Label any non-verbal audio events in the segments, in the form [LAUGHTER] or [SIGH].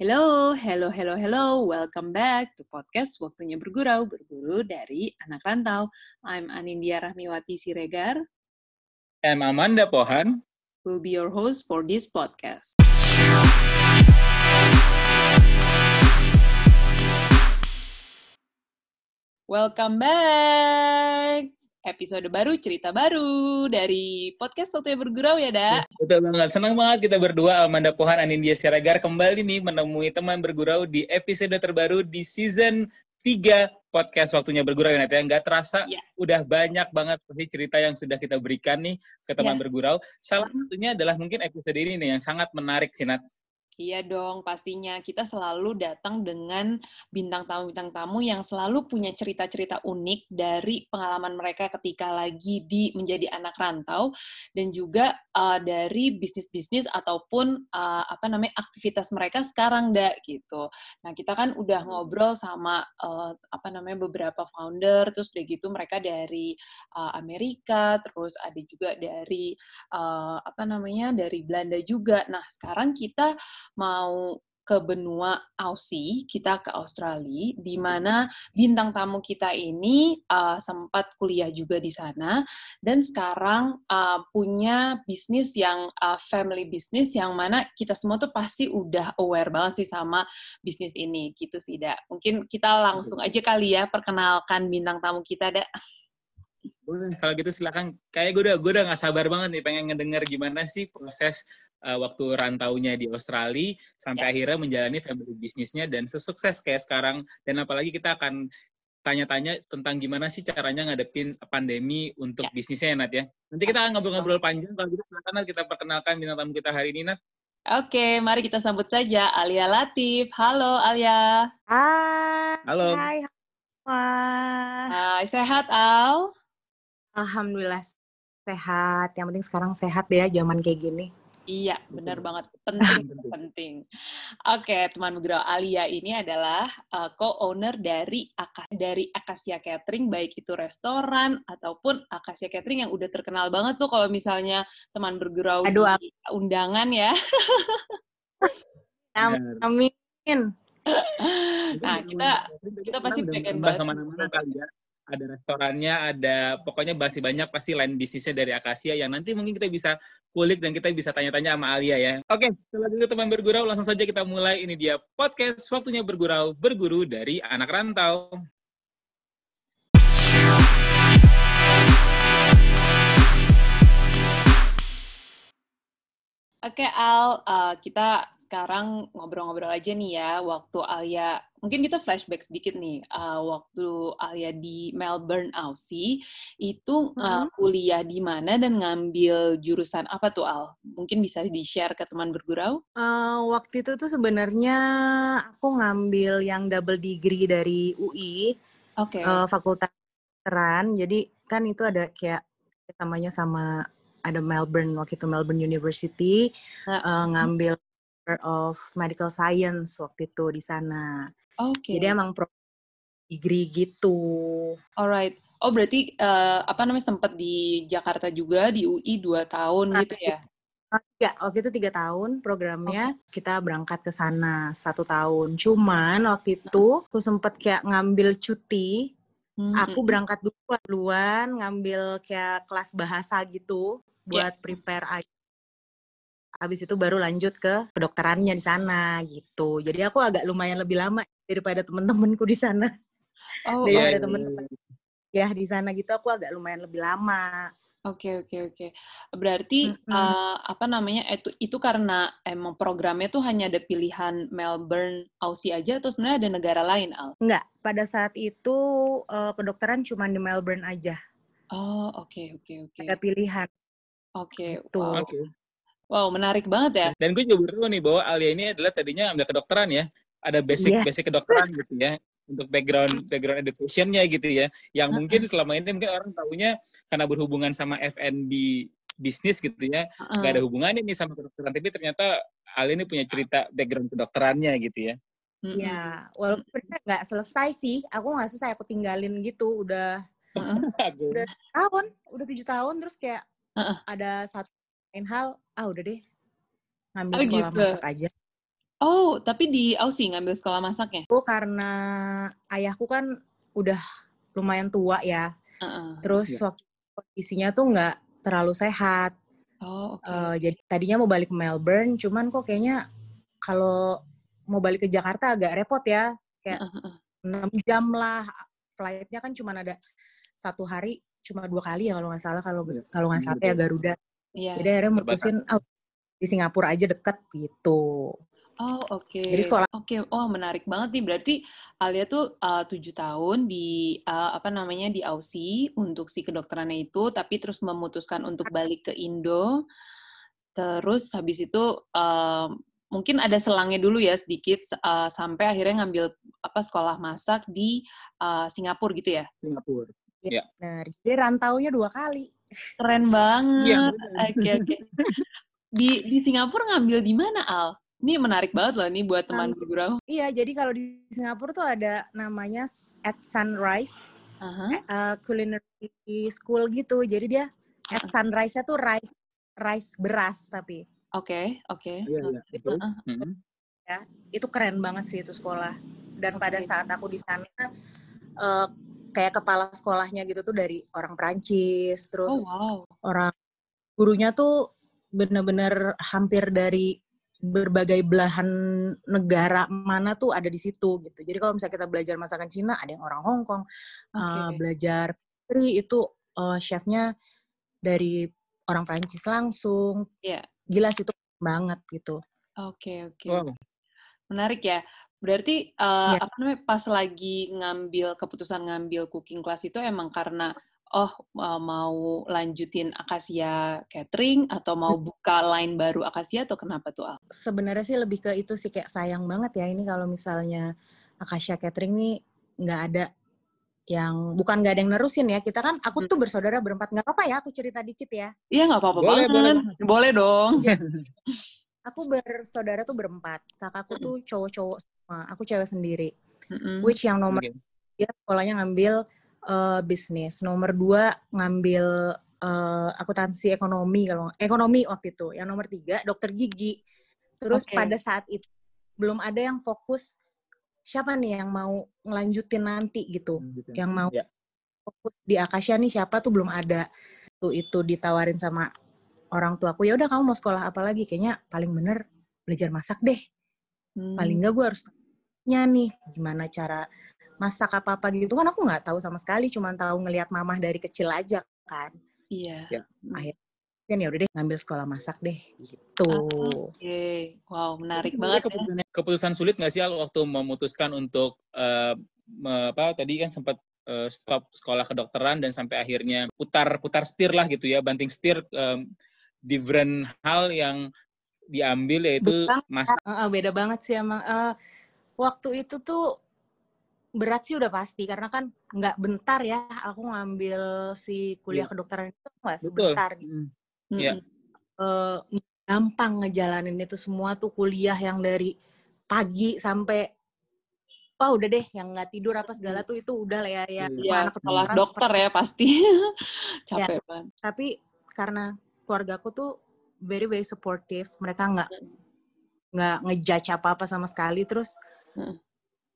Hello, hello, hello, hello. Welcome back to podcast Waktunya Bergurau, berguru dari anak rantau. I'm Anindya Rahmiwati Siregar. I'm Amanda Pohan. Will be your host for this podcast. Welcome back episode baru, cerita baru dari podcast Waktunya Bergurau ya, Da? Betul banget. Senang banget kita berdua, Amanda Pohan, Anindya Siregar, kembali nih menemui teman bergurau di episode terbaru di season 3 podcast Waktunya Bergurau ya, ya. Nggak terasa, Ya. udah banyak banget pasti cerita yang sudah kita berikan nih ke teman Ya. bergurau. Salah satunya adalah mungkin episode ini nih yang sangat menarik sih, Nat. Iya dong, pastinya kita selalu datang dengan bintang tamu-bintang tamu yang selalu punya cerita-cerita unik dari pengalaman mereka ketika lagi di menjadi anak rantau dan juga uh, dari bisnis-bisnis ataupun uh, apa namanya aktivitas mereka sekarang, dak gitu. Nah kita kan udah ngobrol sama uh, apa namanya beberapa founder, terus udah gitu mereka dari uh, Amerika, terus ada juga dari uh, apa namanya dari Belanda juga. Nah sekarang kita mau ke benua Aussie, kita ke Australia, di mana bintang tamu kita ini uh, sempat kuliah juga di sana dan sekarang uh, punya bisnis yang uh, family business yang mana kita semua tuh pasti udah aware banget sih sama bisnis ini gitu sih, Da. Mungkin kita langsung aja kali ya perkenalkan bintang tamu kita, Da. Boleh, kalau gitu silakan. Kayak gue udah, gue udah gak sabar banget nih pengen ngedenger gimana sih proses uh, waktu rantaunya di Australia sampai Ya. akhirnya menjalani family bisnisnya dan sesukses kayak sekarang. Dan apalagi kita akan tanya-tanya tentang gimana sih caranya ngadepin pandemi untuk Ya. bisnisnya ya, Nat ya. Nanti kita akan ngobrol-ngobrol panjang. Kalau gitu silakan Nat, kita perkenalkan bintang tamu kita hari ini, Nat. Oke, mari kita sambut saja Alia Latif. Halo, Alia. Hai. Halo. Hai. Hai, sehat, Al? Alhamdulillah sehat. Yang penting sekarang sehat deh ya zaman kayak gini. Iya, benar banget. [LAUGHS] Penting, Penting. Oke, teman bergerak Alia ini adalah uh, co-owner dari dari Akasia Catering, baik itu restoran ataupun Akasia Catering yang udah terkenal banget tuh kalau misalnya teman bergurau Aduh, di undangan ya. [LAUGHS] Amin. [LAUGHS] Nah, kita kita pasti pengen banget ke mana-mana kali ya. Ada restorannya, ada pokoknya masih banyak pasti line bisnisnya dari Akasia yang nanti mungkin kita bisa kulik dan kita bisa tanya-tanya sama Alia ya. Oke, kalau gitu teman bergurau, langsung saja kita mulai. Ini dia podcast Waktunya Bergurau, berguru dari anak rantau. Oke, Al, uh, kita sekarang ngobrol-ngobrol aja nih ya. Waktu Alia, mungkin kita flashback sedikit nih. Uh, waktu Alia di Melbourne, Aussie, itu uh, kuliah di mana dan ngambil jurusan apa tuh, Al? Mungkin bisa di-share ke teman bergurau? Eh, waktu itu tuh sebenarnya aku ngambil yang double degree dari UI, Oke. eh, Fakultas Kedokteran. Jadi kan itu ada kayak namanya sama ada Melbourne waktu itu Melbourne University Nah, eh, ngambil of Medical Science waktu itu di sana. Oke. Jadi emang pro degree gitu. Alright. Oh, berarti uh, apa namanya sempat di Jakarta juga di UI 2 tahun Nah, gitu ya? Ya, waktu itu tiga tahun programnya kita berangkat ke sana satu tahun. Cuman waktu itu aku sempet kayak ngambil cuti. Hmm, Aku hmm. berangkat duluan, duluan ngambil kayak kelas bahasa gitu Ya. buat prepare aja. Habis itu baru lanjut ke kedokterannya di sana gitu. Jadi aku agak lumayan lebih lama daripada temen-temenku di sana. Oh, [LAUGHS] Dari oh, ada temen-temen. Ya di sana gitu aku agak lumayan lebih lama. Oke oke oke. Berarti Mm-mm. uh, apa namanya itu itu karena emang programnya tuh hanya ada pilihan Melbourne, Aussie aja atau sebenarnya ada negara lain, Al? Enggak, pada saat itu eh, kedokteran cuma di Melbourne aja. Oh oke oke oke Ada pilihan oke. gitu. Wow Oke. Wow menarik banget ya. Dan gue juga baru tahu nih bahwa Alia ini adalah tadinya ambil kedokteran ya. Ada basic Iya. basic kedokteran gitu ya. Untuk background background education-nya gitu ya. Yang mungkin selama ini mungkin orang tahunya karena berhubungan sama F&B bisnis gitu ya. Nggak ada Heeh. hubungannya nih sama kedokteran. Tapi ternyata Alia ini punya cerita background kedokterannya gitu ya. Ya, walaupun nggak selesai sih. Aku nggak selesai, aku tinggalin gitu. Udah Heeh. [LAUGHS] udah tahun, udah tujuh tahun, terus kayak Heeh. ada satu lain hal, ah udah deh, ngambil Oh, sekolah gitu. masak aja. Oh, tapi di Aussie ngambil sekolah masaknya? Oh, karena ayahku kan udah lumayan tua ya. Uh-uh. Terus Iya. waktu kondisinya tuh nggak terlalu sehat. Oh, oke. Eh, jadi tadinya mau balik ke Melbourne, cuman kok kayaknya kalau mau balik ke Jakarta agak repot ya. Kayak Uh-uh. 6 jam lah. Flightnya kan cuma ada satu hari, cuma dua kali ya kalau nggak salah. Kalau Iya, kalau nggak salah ya betul. Garuda. Iya. Jadi akhirnya mutusin, oh, di Singapura aja deket gitu. Oh, oke. Jadi sekolah Oke, oh menarik banget nih. Berarti Alia tuh uh, tujuh tahun di uh, apa namanya di Aussie untuk si kedokterannya itu, tapi terus memutuskan untuk balik ke Indo. Terus habis itu um, mungkin ada selangnya dulu ya sedikit uh, sampai akhirnya ngambil apa sekolah masak di uh, Singapura gitu ya. Singapura. ya, benar. Jadi rantaunya dua kali. Keren Iya, banget. benar. Oke, oke. Di di Singapura ngambil di mana, Al? Ini menarik banget loh nih buat teman bergurau. Iya, jadi kalau di Singapura tuh ada namanya at Sunrise Aha. eh, culinary school gitu. Jadi dia at sunrise-nya tuh rice rice beras tapi Oke, oke. Iya, iya, betul. Heeh. Mhm. itu keren banget sih itu sekolah. Dan pada Oke. saat aku di sana eh, kayak kepala sekolahnya gitu tuh dari orang Prancis, Oh, terus wow. orang gurunya tuh bener-bener hampir dari berbagai belahan negara mana tuh ada di situ gitu. Jadi kalau misalnya kita belajar masakan Cina, ada yang orang Hong Kong, Oke. uh, belajar pastry itu uh, chefnya dari orang Prancis langsung. Iya. Gila sih itu banget gitu. Oke, oke. Wow. Menarik ya. Berarti eh, Iya. apa namanya pas lagi ngambil keputusan ngambil cooking class itu emang karena oh mau lanjutin Akasia Catering atau mau buka line baru Akasia atau kenapa tuh Al? Sebenarnya sih lebih ke itu sih kayak sayang banget ya ini kalau misalnya Akasha Catering nih nggak ada yang bukan nggak ada yang nerusin ya kita kan aku tuh bersaudara berempat nggak apa-apa ya aku cerita dikit ya Iya nggak apa-apa Boleh, banget. boleh Boleh, dong. [LAUGHS] aku bersaudara tuh berempat kakakku tuh cowok-cowok semua aku cewek sendiri Mm-mm. which yang nomor Oke. dia sekolahnya ngambil eh, bisnis nomor dua ngambil eh, akuntansi ekonomi kalau ekonomi waktu itu yang nomor tiga dokter gigi terus Oke. pada saat itu belum ada yang fokus siapa nih yang mau ngelanjutin nanti gitu Gitu. yang mau Ya. fokus di Akasha nih siapa tuh belum ada tuh itu ditawarin sama orang tuaku ya udah kamu mau sekolah apa lagi kayaknya paling bener belajar masak deh Hmm. paling enggak gue harus nih gimana cara masak apa apa gitu kan aku nggak tahu sama sekali cuman tahu ngelihat mamah dari kecil aja kan Iya. Ya. kan ya udah deh ngambil sekolah masak deh gitu Oke. Wow, menarik Itu banget ya. keputusan, keputusan sulit nggak sih Al waktu memutuskan untuk eh, me- apa tadi kan sempat eh, stop sekolah kedokteran dan sampai akhirnya putar putar setir lah gitu ya banting setir em, different hal yang diambil yaitu Betul. masak Heeh, beda banget sih emang Eh, waktu itu tuh berat sih udah pasti karena kan nggak bentar ya aku ngambil si kuliah Iya. kedokteran itu nggak sebentar gitu. Mm. Iya. Eh, gampang ngejalanin itu semua tuh kuliah yang dari pagi sampai wah udah deh yang nggak tidur apa segala tuh itu udah lah ya ya [LAUGHS] Iya. Iya, anak sekolah dokter ya pasti. Capek banget. tapi karena keluargaku tuh very very supportive mereka nggak nggak ngejudge apa apa sama sekali terus Hmm.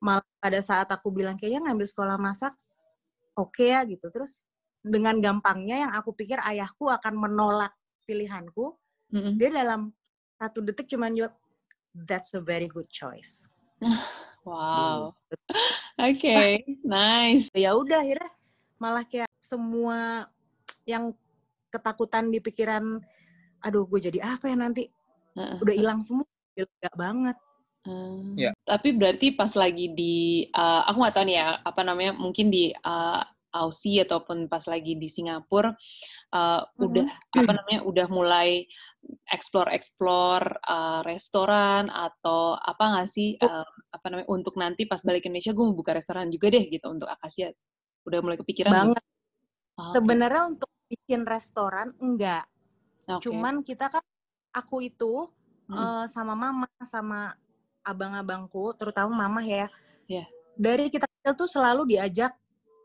malah pada saat aku bilang kayaknya ngambil sekolah masak oke ya gitu terus dengan gampangnya yang aku pikir ayahku akan menolak pilihanku Mm-mm. dia dalam satu detik cuman jawab that's a very good choice [SIGHS] Wow. Oke, nice. ya udah akhirnya malah kayak semua yang ketakutan di pikiran aduh gue jadi apa ya nanti Heeh. udah hilang semua lega banget Hmm. Ya. Tapi berarti pas lagi di, uh, aku nggak tahu nih ya, apa namanya, mungkin di uh, Aussie ataupun pas lagi di Singapura, uh, udah apa namanya, udah mulai explore-explore uh, restoran atau apa nggak sih, uh, apa namanya, untuk nanti pas balik ke Indonesia gue mau buka restoran juga deh gitu untuk Akasia. Udah mulai kepikiran banget Oh, sebenarnya untuk bikin restoran enggak Oke. cuman kita kan aku itu Mm. eh, sama mama sama abang-abangku terutama mama ya Iya. dari kita kecil tuh selalu diajak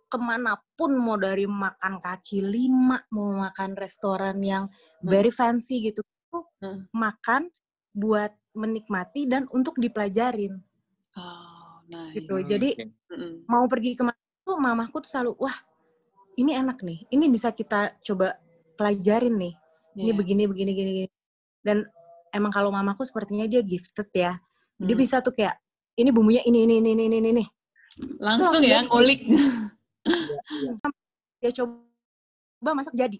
ke mana pun mau dari makan kaki lima mau makan restoran yang Hmm. very fancy gitu tuh Hmm. makan buat menikmati dan untuk dipelajarin Oh, nice. gitu. Hmm, Jadi oke. Mm-mm. mau pergi ke mana tuh mamahku tuh selalu wah ini enak nih, ini bisa kita coba pelajarin nih. Ini Iya. begini begini gini gini. Dan emang kalau mamaku sepertinya dia gifted ya. Dia Hmm. bisa tuh kayak ini bumbunya ini ini ini ini ini. Langsung Tuh, ya ngulik. [LAUGHS] Dia coba masak jadi.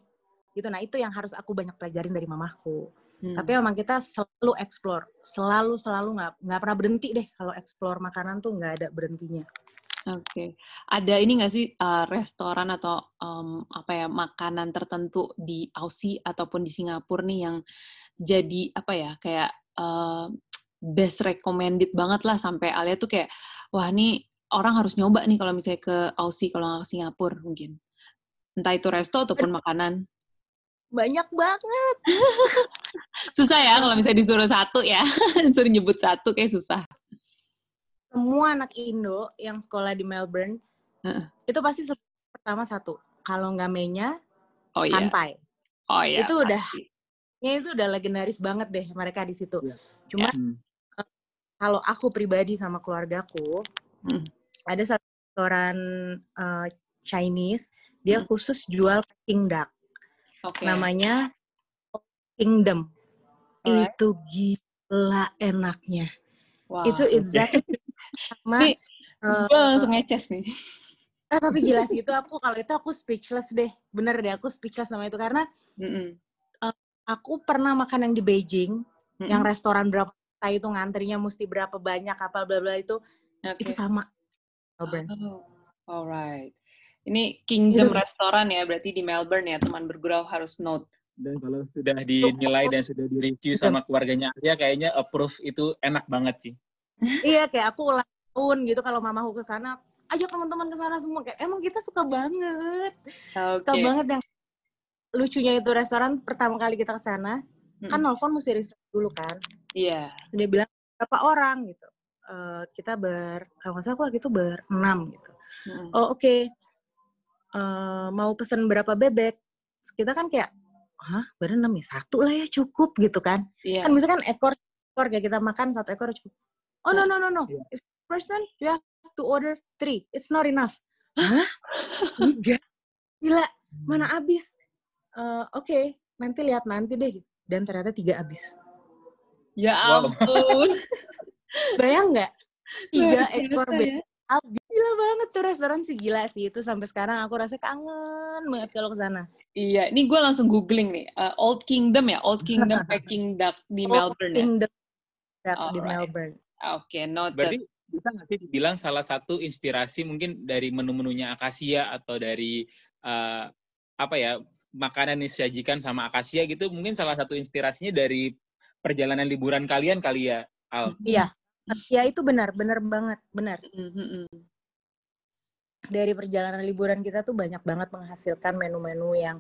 Gitu. Nah, itu yang harus aku banyak pelajarin dari mamahku. Hmm. Tapi memang kita selalu explore, selalu selalu nggak nggak pernah berhenti deh kalau explore makanan tuh nggak ada berhentinya. Oke, ada ini nggak sih uh, restoran atau um, apa ya makanan tertentu di Aussie ataupun di Singapura nih yang jadi apa ya kayak uh, best recommended banget lah sampai Alia tuh kayak wah nih orang harus nyoba nih kalau misalnya ke Aussie kalau nggak ke Singapura mungkin. Entah itu resto ataupun makanan. Banyak banget. [LAUGHS] susah ya kalau misalnya disuruh satu ya. [LAUGHS] Disuruh nyebut satu kayak susah Semua anak Indo yang sekolah di Melbourne Heeh. itu pasti pertama satu. Kalau nggak menya, oh iya kanpai. oh iya Itu udah pasti. Ya, itu udah legendaris banget deh mereka di situ. Iya. Cuma Hmm. kalau aku pribadi sama keluargaku, Hmm. ada satu restoran eh, Chinese, dia Hmm. khusus jual Peking duck. oke Namanya Kingdom. Alright. Itu gila enaknya. Wah. Itu exactly sama Nih, eh, gue langsung ngeces nih [LAUGHS] eh, tapi gila sih itu aku kalau itu aku speechless deh. Bener deh aku speechless sama itu karena Mm-mm. aku pernah makan yang di Beijing, yang Mm-mm. restoran berapa itu ngantrinya mesti berapa banyak apa bla bla itu Oke. itu sama Melbourne. Oh, alright. Ini Kingdom Itu- Restoran ya, berarti di Melbourne ya, teman bergurau harus note. Dan kalau sudah dinilai dan sudah direview sama keluarganya Alia, kayaknya approve itu enak banget sih. Iya kayak aku ulang tahun gitu kalau mamaku ke sana, ajak teman-teman ke sana semua kayak emang kita suka banget. Suka Oke. banget yang lucunya itu restoran pertama kali kita ke sana, kan Mm-mm. nelfon mesti research dulu kan. Iya. Dia bilang berapa orang gitu. Eh, kita ber kalau nggak salah aku waktu itu berenam gitu. Mm-mm. Oh oke. Eh, mau pesen berapa bebek? Terus kita kan kayak, hah berenam ya satu lah ya cukup gitu kan. Iya. kan misalkan ekor ekor kayak kita makan satu ekor cukup oh no no no no. Iya. if person you have to order three. It's not enough. Hah? Tiga? Gila. Mana abis Eh, oke. Nanti lihat nanti deh. Dan ternyata tiga abis Ya Wow. ampun. [LAUGHS] bayang nggak? Tiga ekor ya. abis gila banget tuh restoran sih. Gila sih itu sampai sekarang. Aku rasa kangen banget kalau ke sana. Iya, ini gue langsung googling nih. Uh, Old Kingdom ya, Old Kingdom [LAUGHS] Peking Duck di Melbourne ya. Kingdom di Alright. Melbourne Oke, noted. Berarti bisa nggak sih dibilang salah satu inspirasi mungkin dari menu-menunya Akasia atau dari eh, apa ya makanan yang disajikan sama Akasia gitu mungkin salah satu inspirasinya dari perjalanan liburan kalian kali ya Al. iya ya itu benar benar banget benar Mm, dari perjalanan liburan kita tuh banyak banget menghasilkan menu-menu yang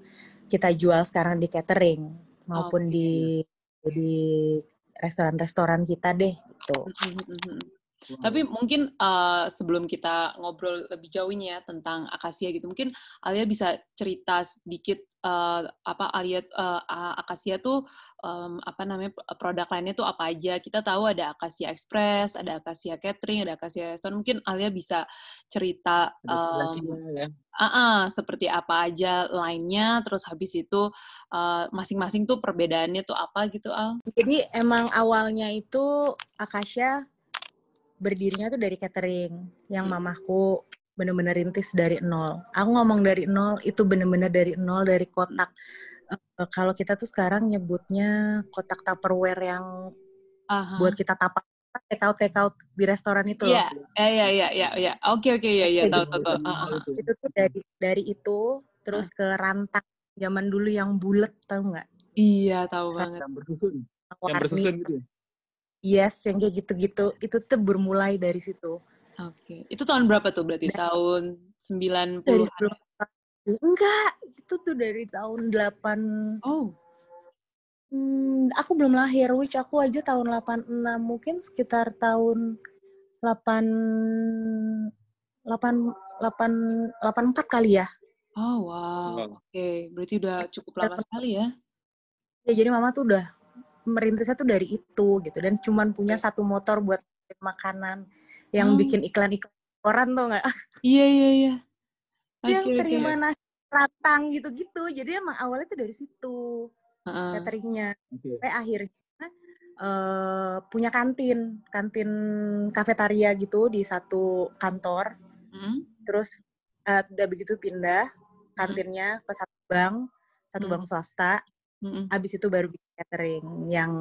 kita jual sekarang di catering maupun Oke. di di restoran-restoran kita deh gitu. Mm, mm, mm, mm. Tapi mungkin uh, sebelum kita ngobrol lebih jauh ini ya tentang akasia gitu, mungkin Alia bisa cerita sedikit uh, apa Alia uh, akasia tuh um, apa namanya produk lainnya tuh apa aja? Kita tahu ada akasia express, ada akasia catering, ada akasia restoran. Mungkin Alia bisa cerita um, Akasia ya. ah, ah, seperti apa aja lainnya. Terus habis itu uh, masing-masing tuh perbedaannya tuh apa gitu Al? Jadi emang awalnya itu Akasha berdirinya tuh dari catering yang Hmm. mamahku bener-bener rintis dari nol. Aku ngomong dari nol itu bener-bener dari nol dari kotak. Eh, kalau kita tuh sekarang nyebutnya kotak tupperware yang Aha. buat kita tapak take out take out di restoran itu loh. Iya, iya, iya, iya, iya. Oke, oke, iya, iya, tahu, tahu, tahu. Ah, ah, ah. itu tuh dari dari itu terus ke rantang zaman dulu yang bulat tahu nggak Iya, tahu banget. Yang bersusun, yang bersusun gitu. ya? yes yang kayak gitu-gitu itu tuh bermulai dari situ Oke. Itu tahun berapa tuh berarti? Tahun 90 dari sebelum enggak itu tuh dari tahun 8 Oh, hmm, aku belum lahir which aku aja tahun 86 mungkin sekitar tahun 8 8 8 84 kali ya oh wow. Oke, berarti udah cukup lama sekali ya. ya jadi mama tuh udah merintisnya tuh dari itu gitu dan cuman punya satu motor buat makanan yang Oh. bikin iklan-iklan koran tuh nggak Iya, iya, iya. yang Oke, oke. terima nasi ratang gitu-gitu jadi emang awalnya tuh dari situ Heeh. cateringnya sampai akhirnya eh, punya kantin kantin kafetaria gitu di satu kantor Hmm? terus eh, udah begitu pindah kantinnya ke satu bank satu Hmm. bank swasta Mm-mm. habis itu baru bikin catering yang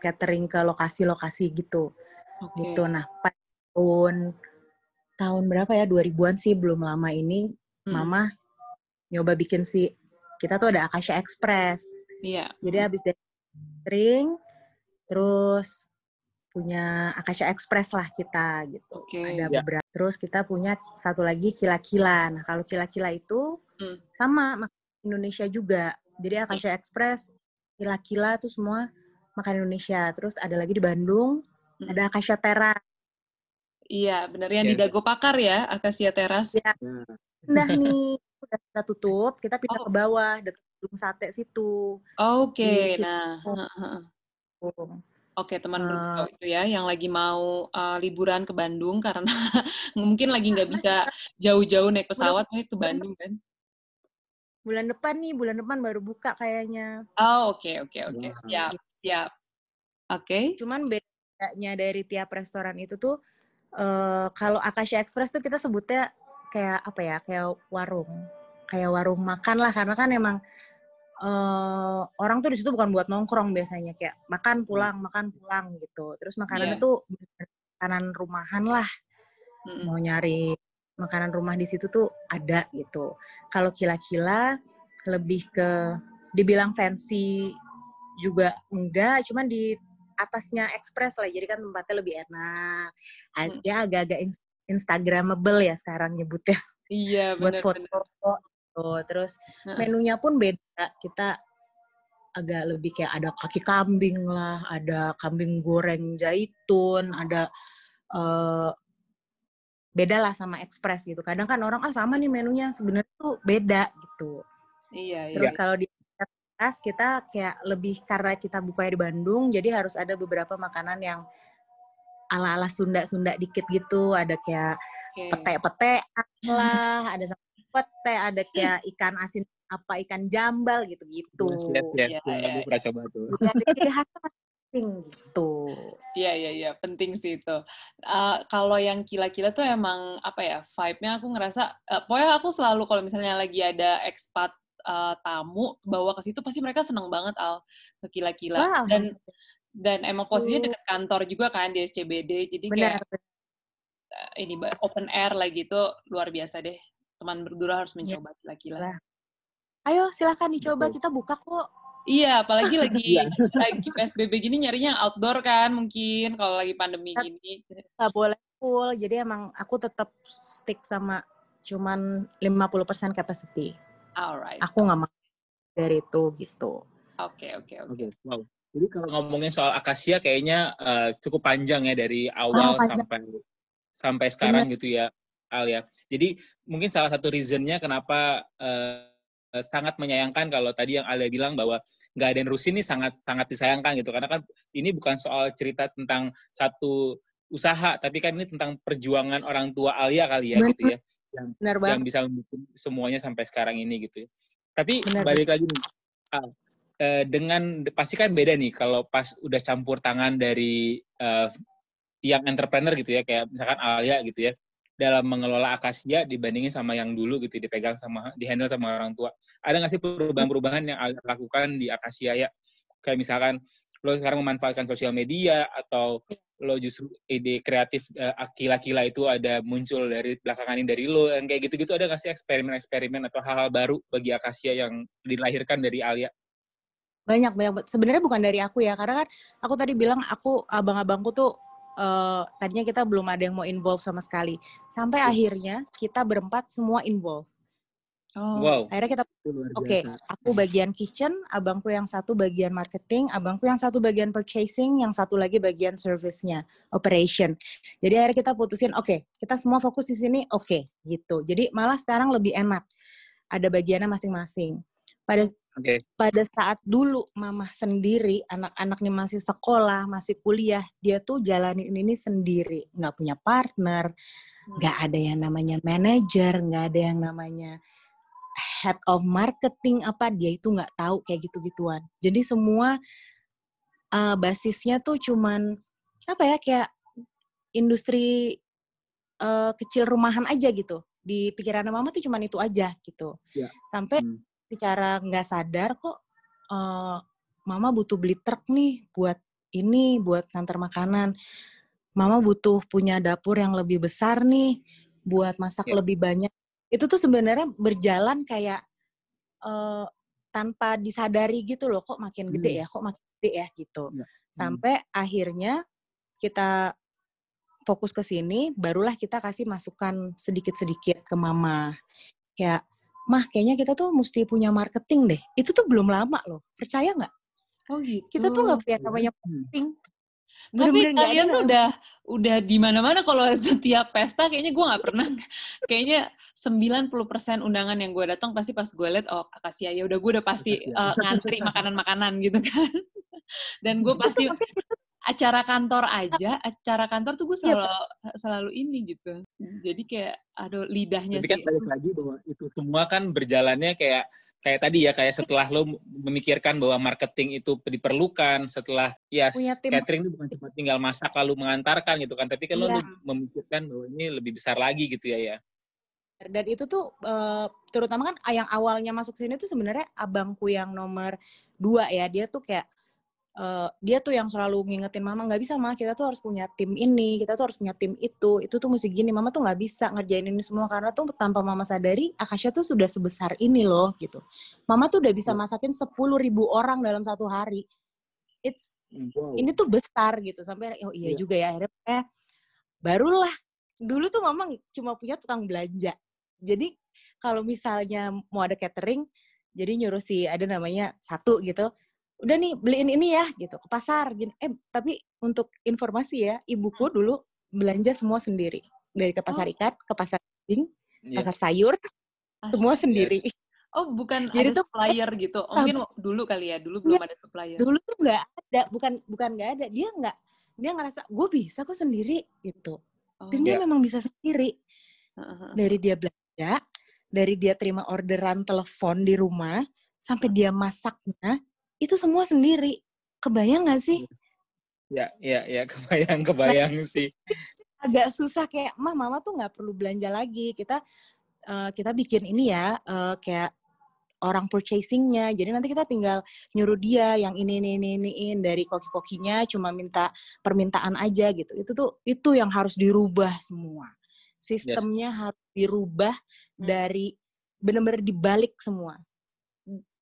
catering ke lokasi-lokasi gitu Oke. gitu nah pada tahun tahun berapa ya 2000-an sih belum lama ini Mm-mm. mama nyoba bikin si kita tuh ada Akasha Express Iya. jadi habis dari catering terus punya Akasha Express lah kita gitu Oke. ada Ya. beberapa terus kita punya satu lagi kila-kila nah kalau kila-kila itu Hmm. sama Indonesia juga jadi Akasha Express kila-kila tuh semua makan Indonesia terus ada lagi di Bandung Hmm. ada Akasha Terra Iya, benar yang Iya. di Dago Pakar ya, Akasia Teras. Ya. Nah, nih udah kita tutup kita pindah Oh. ke bawah dekat gedung sate situ Oke, Di nah. Tuh. oke teman bergurau itu ya, yang lagi mau uh, liburan ke Bandung karena [LAUGHS] mungkin lagi nggak bisa jauh-jauh naik pesawat, mungkin ke Bandung kan? bulan depan nih bulan depan baru buka kayaknya Oh, oke, oke, oke, Wow. siap, siap. Oke, cuman bedanya dari tiap restoran itu tuh eh kalau Akasha Express tuh kita sebutnya kayak apa ya kayak warung kayak warung makan lah karena kan emang eh orang tuh di situ bukan buat nongkrong biasanya kayak makan pulang makan pulang gitu terus makanannya Iya. tuh makanan rumahan lah Mm-mm. mau nyari makanan rumah di situ tuh ada gitu. Kalau kila-kila lebih ke dibilang fancy juga enggak, cuman di atasnya ekspres lah, jadi kan tempatnya lebih enak. Hmm. Ya agak-agak ins- instagramable ya sekarang nyebutnya Iya, [LAUGHS] buat benar-benar. foto. Tuh, terus menunya pun beda. Kita agak lebih kayak ada kaki kambing lah, ada kambing goreng zaitun, ada eh beda lah sama ekspres gitu. Kadang kan orang ah sama nih menunya, sebenarnya tuh beda gitu. Iya, iya. Terus kalau di kita kayak lebih karena kita buka di Bandung, jadi harus ada beberapa makanan yang ala-ala Sunda-Sunda dikit gitu. Ada kayak Oke. pete-pete lah, ada sama pete, ada kayak ikan asin apa ikan jambal gitu-gitu. Yes, yes, Iya, yes. iya. Aku pernah coba tuh. Ciri masing gitu. Iya, iya, iya, penting sih itu. Eh, kalau yang kila-kila tuh emang apa ya, vibe-nya aku ngerasa, eh, pokoknya aku selalu kalau misalnya lagi ada expat eh, tamu bawa ke situ pasti mereka seneng banget al ke kila-kila Wah, dan dan emang posisinya Tuh. deket kantor juga kan di SCBD jadi kayak benar. eh, ini open air lah gitu luar biasa deh teman berdua harus Iya. mencoba kila-kila. Lah. Ayo silakan dicoba, Betul. kita buka kok. Iya, apalagi lagi [LAUGHS] Iya. lagi PSBB gini nyarinya yang outdoor kan mungkin kalau lagi pandemi gini. Gak boleh full, jadi emang aku tetap stick sama cuman 50% capacity. Alright. Aku nggak mau dari itu gitu. Oke, oke, oke. Wow. Jadi kalau ngomongin soal akasia kayaknya eh, cukup panjang ya dari awal Oh, panjang. sampai sampai sekarang gitu ya, Al ya. Jadi mungkin salah satu reasonnya kenapa eh, sangat menyayangkan kalau tadi yang Alia bilang bahwa nggak ada yang nerusin ini sangat sangat disayangkan gitu karena kan ini bukan soal cerita tentang satu usaha tapi kan ini tentang perjuangan orang tua Alia kali ya Benar. gitu ya yang Benar yang bisa mendukung semuanya sampai sekarang ini gitu ya. Tapi Benar, balik lagi nih, Al, eh, dengan pasti kan beda nih kalau pas udah campur tangan dari eh, yang entrepreneur gitu ya, kayak misalkan Alia gitu ya, dalam mengelola Akasia dibandingin sama yang dulu gitu dipegang sama dihandle sama orang tua. Ada nggak sih perubahan-perubahan yang Alia lakukan di Akasia ya? Kayak misalkan lo sekarang memanfaatkan sosial media atau lo justru ide kreatif eh, kila-kila itu ada muncul dari belakangan ini dari lo yang kayak gitu-gitu ada nggak sih eksperimen-eksperimen atau hal-hal baru bagi Akasia yang dilahirkan dari Alia? Banyak banyak. Sebenarnya bukan dari aku ya, karena kan aku tadi bilang aku abang-abangku tuh eh, tadinya kita belum ada yang mau involve sama sekali. Sampai akhirnya kita berempat semua involve. Oh, Wow. Akhirnya kita Oke, biasa. aku bagian kitchen, abangku yang satu bagian marketing, abangku yang satu bagian purchasing, yang satu lagi bagian service-nya, operation. Jadi akhirnya kita putusin, oke, kita semua fokus di sini, oke, gitu. Jadi malah sekarang lebih enak. Ada bagiannya masing-masing. Pada Oke. pada saat dulu mama sendiri, anak-anak nih masih sekolah, masih kuliah, dia tuh jalanin ini sendiri, nggak punya partner, nggak ada yang namanya manajer, nggak ada yang namanya head of marketing apa dia itu nggak tahu kayak gitu-gituan. Jadi semua uh, basisnya tuh cuman apa ya kayak industri uh, kecil rumahan aja gitu. Di pikiran mama tuh cuman itu aja gitu. Ya. Sampai Hmm. secara nggak sadar kok uh, mama butuh beli truk nih buat ini buat ngantar makanan. Mama butuh punya dapur yang lebih besar nih buat masak Ya. lebih banyak. Itu tuh sebenarnya berjalan kayak uh, tanpa disadari gitu loh kok makin gede Hmm. ya, kok makin gede ya gitu. Ya. Hmm. Sampai akhirnya kita fokus ke sini, barulah kita kasih masukan sedikit-sedikit ke mama. Kayak, mah kayaknya kita tuh mesti punya marketing deh. Itu tuh belum lama loh, percaya nggak? Oh gitu. Kita tuh nggak punya namanya Hmm. marketing. Tapi Bener-bener nggak ada kalian tuh udah udah di mana-mana kalau [LAUGHS] setiap pesta kayaknya gue nggak pernah. Kayaknya 90% undangan yang gue datang pasti pas gue liat oh akasia ya udah gue udah pasti eh, ngantri makanan-makanan gitu kan. [LAUGHS] Dan gue pasti acara kantor aja acara kantor tuh gue Iya, selalu selalu ini gitu. Jadi kayak aduh lidahnya Tapi kan sih balik lagi bahwa itu semua kan berjalannya kayak kayak tadi ya kayak setelah lo memikirkan bahwa marketing itu diperlukan setelah ya tim. catering itu bukan cuma tinggal masak lalu mengantarkan gitu kan tapi kan lo Iya. memikirkan bahwa ini lebih besar lagi gitu ya ya dan itu tuh eh, terutama kan yang awalnya masuk sini tuh sebenarnya abangku yang nomor dua ya dia tuh kayak eh, dia tuh yang selalu ngingetin mama nggak bisa mah kita tuh harus punya tim ini kita tuh harus punya tim itu itu tuh mesti gini. Mama tuh nggak bisa ngerjain ini semua karena tuh tanpa mama sadari Akasha tuh sudah sebesar ini loh gitu. Mama tuh udah bisa Iya. masakin 10.000 ribu orang dalam satu hari. It's wow. ini tuh besar gitu. Sampai oh iya Iya. juga ya. Akhirnya eh, barulah. Dulu tuh mama cuma punya tukang belanja. Jadi kalau misalnya mau ada catering jadi nyuruh si ada namanya satu gitu udah nih beliin ini ya gitu ke pasar gini eh tapi untuk informasi ya ibuku dulu belanja semua sendiri. Dari ke pasar Oh. ikan ke pasar daging Iya. pasar sayur semua sendiri. Oh bukan Jadi ada tuh- supplier gitu? Oh, mungkin dulu kali ya dulu belum ada supplier. dulu tuh nggak ada bukan bukan nggak ada. Dia nggak dia ngerasa gue bisa kok sendiri gitu. Oh, dan dia Iya. memang bisa sendiri. Heeh. dari dia belanja, dari dia terima orderan telepon di rumah, sampai dia masaknya, itu semua sendiri. Kebayang gak sih? ya ya ya [LAUGHS] kebayang kebayang sih Agak susah kayak, mah mama tuh nggak perlu belanja lagi. Kita eh, kita bikin ini ya, eh, kayak orang purchasingnya. Jadi nanti kita tinggal nyuruh dia yang ini ini ini iniin dari koki-kokinya, cuma minta permintaan aja gitu. Itu tuh itu yang harus dirubah semua. Sistemnya harus dirubah dari benar-benar dibalik semua.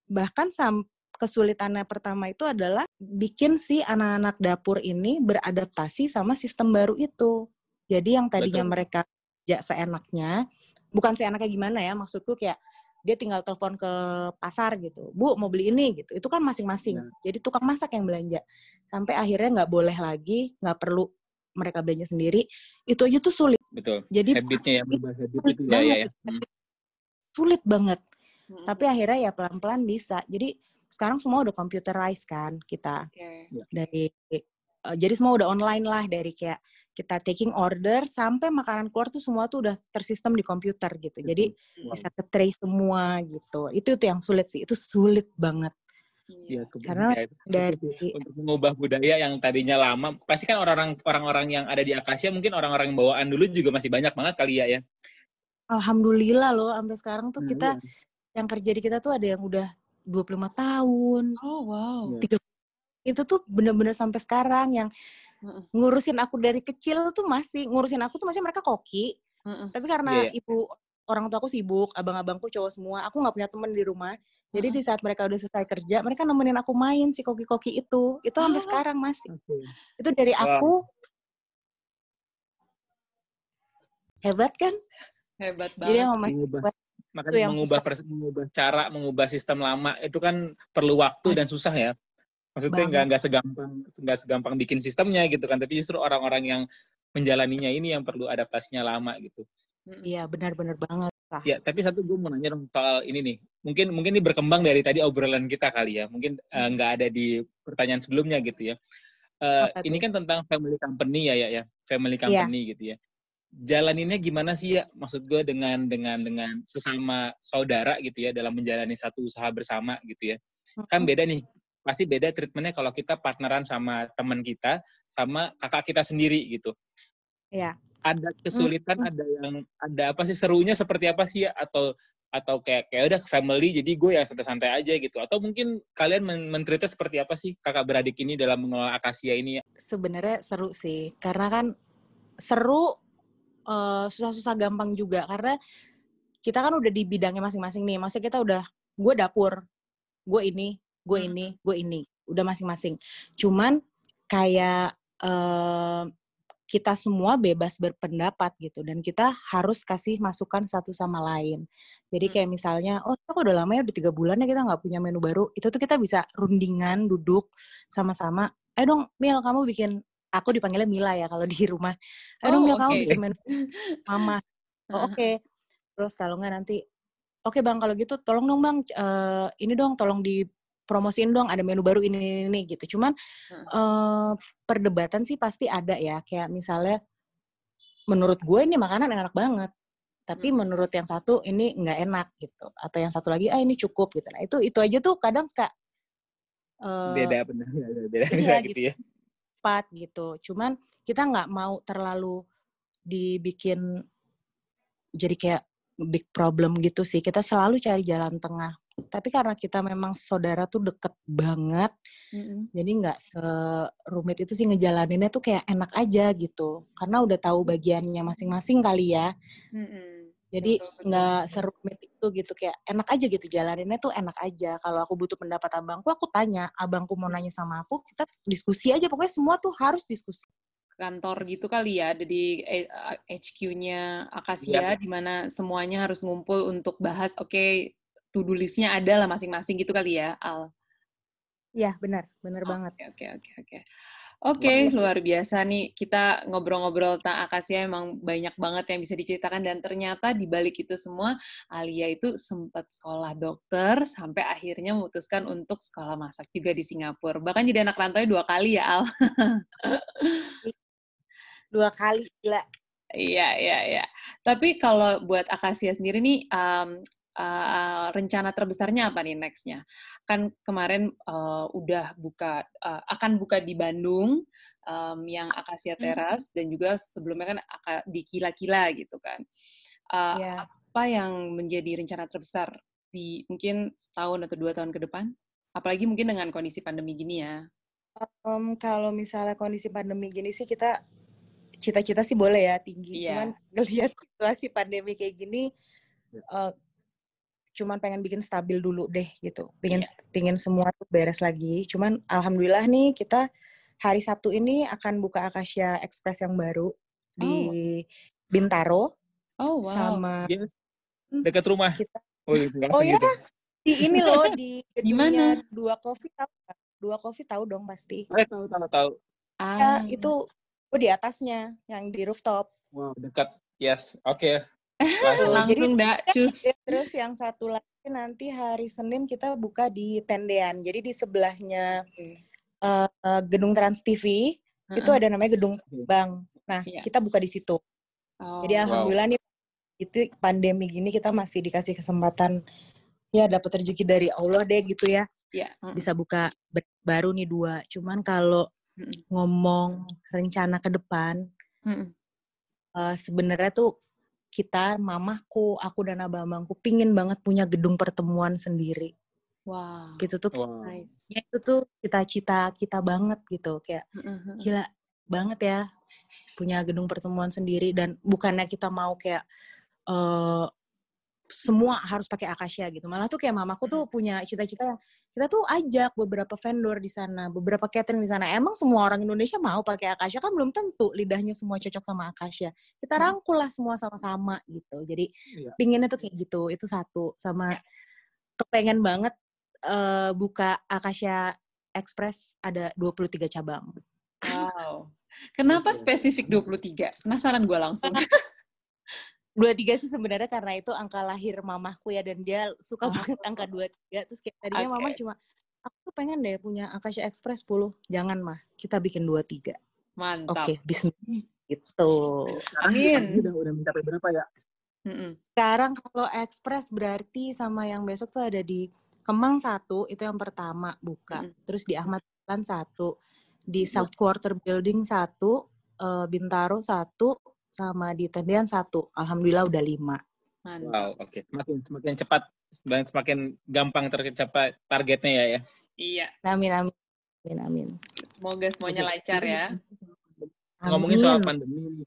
Bahkan sam kesulitannya pertama itu adalah bikin si anak-anak dapur ini beradaptasi sama sistem baru itu. Jadi yang tadinya Betul. mereka kerja seenaknya, bukan seenaknya gimana ya, maksudku kayak dia tinggal telepon ke pasar gitu, bu mau beli ini gitu, itu kan masing-masing. Ya. Jadi tukang masak yang belanja. Sampai akhirnya nggak boleh lagi, nggak perlu mereka belanja sendiri. Itu aja tuh sulit. betul Jadi habitnya ya berubah habit sulit itu ya ya, banget, ya. Hmm. sulit banget. Mm-mm. Tapi akhirnya ya pelan-pelan bisa. Jadi sekarang semua udah computerized kan kita Oke. dari eh, jadi semua udah online lah dari kayak kita taking order sampai makanan keluar tuh semua tuh udah tersistem di komputer gitu. Jadi Wow. bisa ke trace semua gitu. Itu tuh yang sulit sih. Itu sulit banget Iya, ke- Karena ya, dari untuk mengubah budaya yang tadinya lama pasti kan orang-orang orang-orang yang ada di Akasia mungkin orang-orang yang bawaan dulu juga masih banyak banget kali ya ya alhamdulillah loh sampai sekarang tuh Nah, kita iya. yang kerja di kita tuh ada yang udah 25 tahun. Oh wow. Iya. Itu tuh bener-bener sampai sekarang yang ngurusin aku dari kecil tuh masih ngurusin aku tuh masih mereka koki. Heeh. Tapi karena Iya, ibu orang tua aku sibuk, abang-abangku cowok semua, aku nggak punya temen di rumah. Jadi Heeh. di saat mereka udah selesai kerja, mereka nemenin aku main si koki-koki itu. Itu sampai Oh. sekarang masih. Oke. Itu dari Wow. aku hebat kan? Hebat Jadi banget. mama Itu makanya yang mengubah susah. mengubah cara mengubah sistem lama itu kan perlu waktu dan susah ya maksudnya nggak nggak segampang nggak segampang bikin sistemnya gitu kan tapi justru orang-orang yang menjalaninya ini yang perlu adaptasinya lama gitu. Iya benar-benar banget. Susah. Ya, tapi satu gue mau nanya dong soal ini nih. Mungkin mungkin ini berkembang dari tadi obrolan kita kali ya. Mungkin eh, Hmm. nggak ada di pertanyaan sebelumnya gitu ya. Apa ini tuh? kan tentang family company ya ya ya, family Iya. company gitu ya. Jalaninnya gimana sih ya? Maksud gue dengan dengan dengan sesama saudara gitu ya dalam menjalani satu usaha bersama gitu ya. Kan beda nih. Pasti beda treatmentnya kalau kita partneran sama teman kita sama kakak kita sendiri gitu. Iya. Ada kesulitan, Mhm. ada yang ada apa sih serunya seperti apa sih ya atau atau kayak kayak udah family jadi gue ya santai-santai aja gitu atau mungkin kalian men men-treatnya seperti apa sih kakak beradik ini dalam mengelola akasia ini ya? Sebenarnya seru sih, karena kan seru eh, susah-susah gampang juga karena kita kan udah di bidangnya masing-masing nih. Maksudnya kita udah gue dapur, gue ini, gue Hmm. ini, gue ini, udah masing-masing. Cuman kayak eh, kita semua bebas berpendapat gitu dan kita harus kasih masukan satu sama lain. Jadi Hmm. kayak misalnya, oh kok udah lama ya udah tiga bulan ya kita nggak punya menu baru. Itu tuh kita bisa rundingan, duduk sama-sama. Eh dong, Mil kamu bikin. Aku dipanggilnya Mila ya kalau di rumah. Dong, Oh, Mil kamu oke. bikin menu [LAUGHS] mama. Oh, oke. Terus kalau nggak nanti, oke bang kalau gitu tolong dong bang, eh, ini dong tolong dipromosiin dong ada menu baru ini ini, ini gitu. Cuman eh, perdebatan sih pasti ada ya. Kayak misalnya, menurut gue ini makanan enak banget, tapi Hmm. menurut yang satu ini nggak enak gitu. Atau yang satu lagi ah ini cukup gitu. Nah itu itu aja tuh kadang suka eh, Beda benar [LAUGHS] beda iya beda gitu. gitu ya. Cepat gitu. Cuman kita nggak mau terlalu dibikin jadi kayak big problem gitu sih. Kita selalu cari jalan tengah. Tapi karena kita memang saudara tuh deket banget, Mm-mm. jadi nggak serumit itu sih ngejalaninnya tuh kayak enak aja gitu. Karena udah tahu bagiannya masing-masing kali ya. Mm-mm. Jadi nggak serumit itu gitu kayak enak aja gitu jalaninnya tuh enak aja. Kalau aku butuh pendapat abangku, aku tanya. Abangku mau nanya sama aku, kita diskusi aja. Pokoknya semua tuh harus diskusi. kantor gitu kali ya, ada di eh, HQ-nya Akasia, Iya. di mana semuanya harus ngumpul untuk bahas, oke, to-do list-nya ada lah masing-masing gitu kali ya, Al. Iya benar, benar banget. Oke, oke, oke, oke. Oke, luar biasa nih. Kita ngobrol-ngobrol tentang Akasia emang banyak banget yang bisa diceritakan dan ternyata di balik itu semua Alia itu sempat sekolah dokter sampai akhirnya memutuskan untuk sekolah masak juga di Singapura. Bahkan jadi anak rantau dua kali ya, Al. [LAUGHS] Dua kali gila. Iya, iya, iya. Tapi kalau buat Akasia sendiri nih, um, uh, rencana terbesarnya apa nih next-nya? Kan kemarin uh, udah buka, uh, akan buka di Bandung, um, yang Akasia Hmm. Teras, dan juga sebelumnya kan di Kila-Kila gitu kan. Uh, Iya. Apa yang menjadi rencana terbesar di mungkin setahun atau dua tahun ke depan? Apalagi mungkin dengan kondisi pandemi gini ya. Em, kalau misalnya kondisi pandemi gini sih kita cita-cita sih boleh ya tinggi. Iya. Cuman [LAUGHS] ngelihat situasi pandemi kayak gini, Ya. Cuman pengen bikin stabil dulu deh gitu. Pengen Iya. pengen semua tuh beres lagi. Cuman alhamdulillah nih kita hari Sabtu ini akan buka Acacia Express yang baru di Bintaro Oh, wow. sama Dia dekat rumah. kita Oh, gitu, Oh ya, gitu. di ini loh di [LAUGHS] Gimana? dua coffee tahu? Dua coffee tahu dong pasti. Eh, tahu tahu tahu. Ya Ah. itu oh, di atasnya yang di rooftop. Wow, dekat. Yes. Oke. Tuh, [LAUGHS] Langsung. dak, cus. terus yang satu lagi nanti hari Senin kita buka di Tendean. Jadi di sebelahnya eh, eh, gedung Trans TV itu Heeh. ada namanya gedung. Bang. Nah, Iya. kita buka di situ. Oh, Jadi wow. alhamdulillah nih itu pandemi gini kita masih dikasih kesempatan ya dapat rezeki dari Allah deh gitu ya. Iya. mm, Bisa buka baru nih dua. Cuman kalau ngomong rencana ke depan mm, eh, sebenarnya tuh kita mamahku, aku dan abang-abangku pingin banget punya gedung pertemuan sendiri. Wow. Gitu tuh Wow. Nice. ya itu tuh cita-cita kita banget gitu kayak Heeh, heeh. gila banget ya punya gedung pertemuan sendiri dan bukannya kita mau kayak eh semua harus pakai Acacia gitu malah tuh kayak mamaku tuh punya cita-cita yang kita tuh ajak beberapa vendor di sana beberapa catering di sana emang semua orang Indonesia mau pakai Acacia kan belum tentu lidahnya semua cocok sama Acacia kita Hmm. rangkul lah semua sama-sama gitu jadi Iya. pinginnya tuh kayak gitu itu satu sama kepengen banget eh, buka Acacia Express ada 23 cabang Wow. [LAUGHS] Kenapa Oke. spesifik 23? Penasaran gue langsung. Dua tiga sih sebenarnya karena itu angka lahir mamahku ya dan dia suka oh. banget angka dua tiga terus kayak tadinya okay. mamah cuma aku tuh pengen deh punya Akasha Express 10 jangan mah kita bikin dua tiga mantap oke okay, bisnis itu amin udah udah mencapai berapa ya Mm-mm. sekarang kalau Express berarti sama yang besok tuh ada di Kemang satu itu yang pertama buka mm. terus di Ahmad Dahlan satu di South Quarter Building satu uh, Bintaro satu sama di tendian satu. Alhamdulillah udah lima. Wow, oke. Okay. Semakin semakin cepat dan semakin gampang tercapai targetnya ya ya. Iya. Amin amin. Amin amin. Semoga semuanya okay. lancar ya. Ngomongin soal pandemi,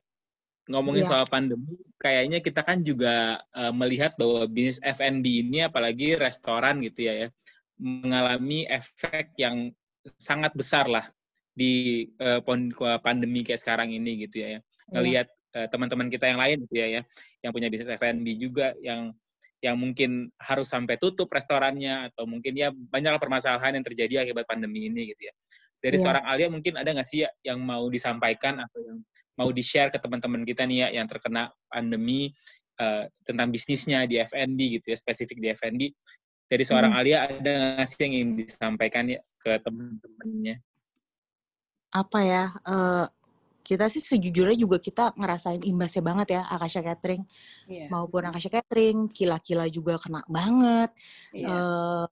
ngomongin yeah. soal pandemi, kayaknya kita kan juga uh, melihat bahwa bisnis F&B ini apalagi restoran gitu ya ya mengalami efek yang sangat besar lah di uh, pandemi kayak sekarang ini gitu ya ya. Iya. Ngelihat teman-teman kita yang lain gitu ya ya yang punya bisnis F&B juga yang yang mungkin harus sampai tutup restorannya atau mungkin ya banyak permasalahan yang terjadi akibat pandemi ini gitu ya. Dari yeah. seorang Alia mungkin ada nggak sih ya yang mau disampaikan atau yang mau di-share ke teman-teman kita nih ya yang terkena pandemi uh, tentang bisnisnya di F&B gitu ya, spesifik di F&B. Dari seorang hmm. Alia ada nggak sih yang ingin disampaikan ya ke teman-temannya? Apa ya? Uh, kita sih sejujurnya juga kita ngerasain imbasnya banget ya Akasha Catering yeah. maupun Akasha Catering kila-kila juga kena banget yeah. Iya. uh,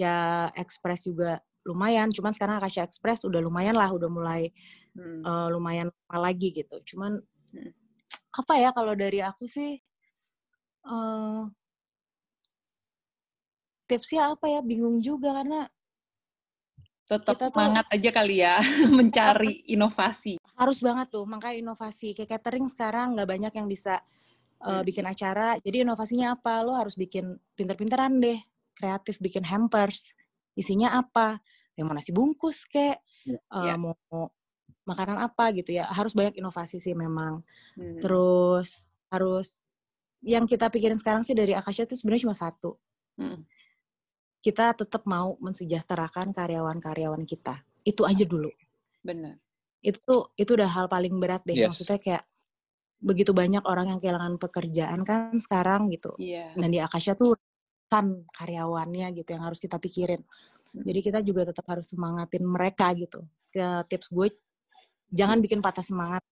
ya Express juga lumayan cuman sekarang Akasha Express udah lumayan lah udah mulai hmm. uh, lumayan lagi gitu cuman hmm. apa ya kalau dari aku sih uh, tipsnya apa ya bingung juga karena tetap semangat tuh, aja kali ya [LAUGHS] mencari inovasi. Harus banget tuh, makanya inovasi. Kayak catering sekarang nggak banyak yang bisa uh, bikin acara. Jadi inovasinya apa? Lo harus bikin pinter-pinteran deh, kreatif bikin hampers. Isinya apa? Yang mau nasi bungkus kek, ya. uh, mau, mau makanan apa gitu ya. Harus banyak inovasi sih memang. Hmm. Terus harus yang kita pikirin sekarang sih dari Akasha itu sebenarnya cuma satu. Hmm kita tetap mau mensejahterakan karyawan-karyawan kita. Itu aja dulu. Benar. Itu itu udah hal paling berat deh. Yes. Maksudnya kayak begitu banyak orang yang kehilangan pekerjaan kan sekarang gitu. Yeah. Dan di Akasha tuh kan karyawannya gitu yang harus kita pikirin. Hmm. Jadi kita juga tetap harus semangatin mereka gitu. Ke tips gue jangan bikin patah semangat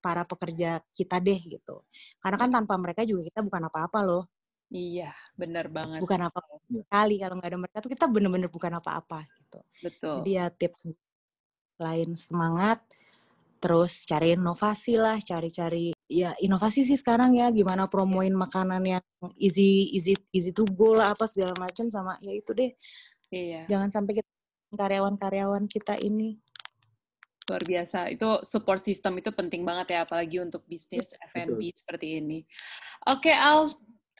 para pekerja kita deh gitu. Karena kan tanpa mereka juga kita bukan apa-apa loh. Iya, benar banget. Bukan apa-apa iya. kali kalau nggak ada mereka tuh kita bener-bener bukan apa-apa gitu. Betul. Jadi ya tips lain semangat, terus cari inovasi lah, cari-cari ya inovasi sih sekarang ya gimana promoin makanan yang easy easy easy to go lah apa segala macam sama ya itu deh. Iya. Jangan sampai kita karyawan-karyawan kita ini luar biasa. Itu support system itu penting banget ya, apalagi untuk bisnis F&B seperti ini. Oke, Al,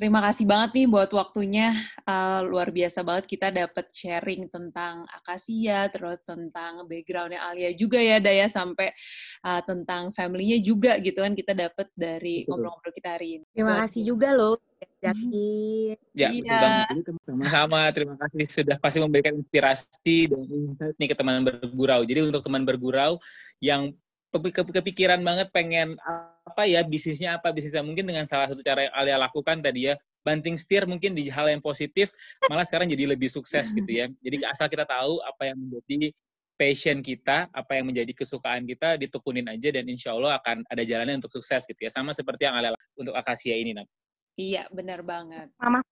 Terima kasih banget nih buat waktunya. Uh, luar biasa banget kita dapat sharing tentang Akasia, terus tentang backgroundnya Alia juga ya, Daya, sampai uh, tentang family-nya juga gitu kan kita dapat dari ngobrol-ngobrol kita hari ini. Terima buat kasih juga loh, Jaki. Ya, iya. sama-sama. Terima kasih sudah pasti memberikan inspirasi dan insight nih ke teman bergurau. Jadi untuk teman bergurau yang kepikiran banget pengen apa ya bisnisnya apa bisnisnya. Mungkin dengan salah satu cara yang Alia lakukan tadi ya banting setir mungkin di hal yang positif malah sekarang jadi lebih sukses gitu ya. Jadi asal kita tahu apa yang menjadi passion kita apa yang menjadi kesukaan kita ditekunin aja dan insya Allah akan ada jalannya untuk sukses gitu ya. Sama seperti yang Alia untuk Akasia ini Nam. Iya, benar banget. Sama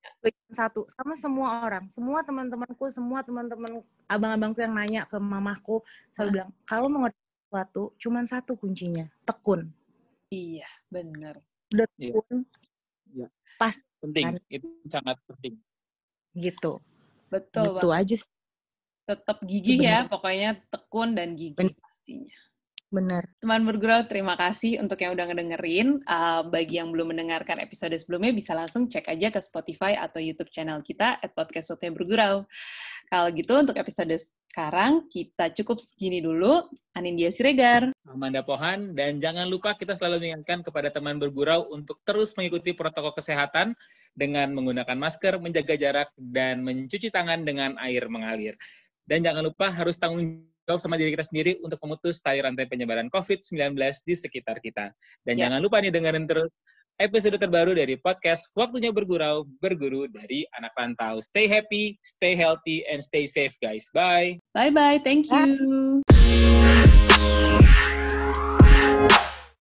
satu, sama semua orang, semua teman-temanku, semua teman-teman abang-abangku yang nanya ke mamahku selalu bilang, kalau mau sesuatu cuman satu kuncinya tekun iya benar udah iya. tekun iya. pas penting kan? itu sangat penting gitu betul itu aja sih. tetap gigih ya pokoknya tekun dan gigih bener. pastinya Benar. Teman bergurau, terima kasih untuk yang udah ngedengerin. Uh, bagi yang belum mendengarkan episode sebelumnya, bisa langsung cek aja ke Spotify atau YouTube channel kita, at podcast Soto Bergurau. Kalau gitu, untuk episode sekarang, kita cukup segini dulu. Anindya Siregar. Amanda Pohan. Dan jangan lupa kita selalu mengingatkan kepada teman bergurau untuk terus mengikuti protokol kesehatan dengan menggunakan masker, menjaga jarak, dan mencuci tangan dengan air mengalir. Dan jangan lupa harus tanggung jawab sama diri kita sendiri untuk memutus tali rantai penyebaran COVID-19 di sekitar kita. Dan ya. jangan lupa nih dengerin terus episode terbaru dari podcast Waktunya Bergurau, berguru dari anak rantau. Stay happy, stay healthy, and stay safe guys. Bye. Bye-bye. Thank you. Bye.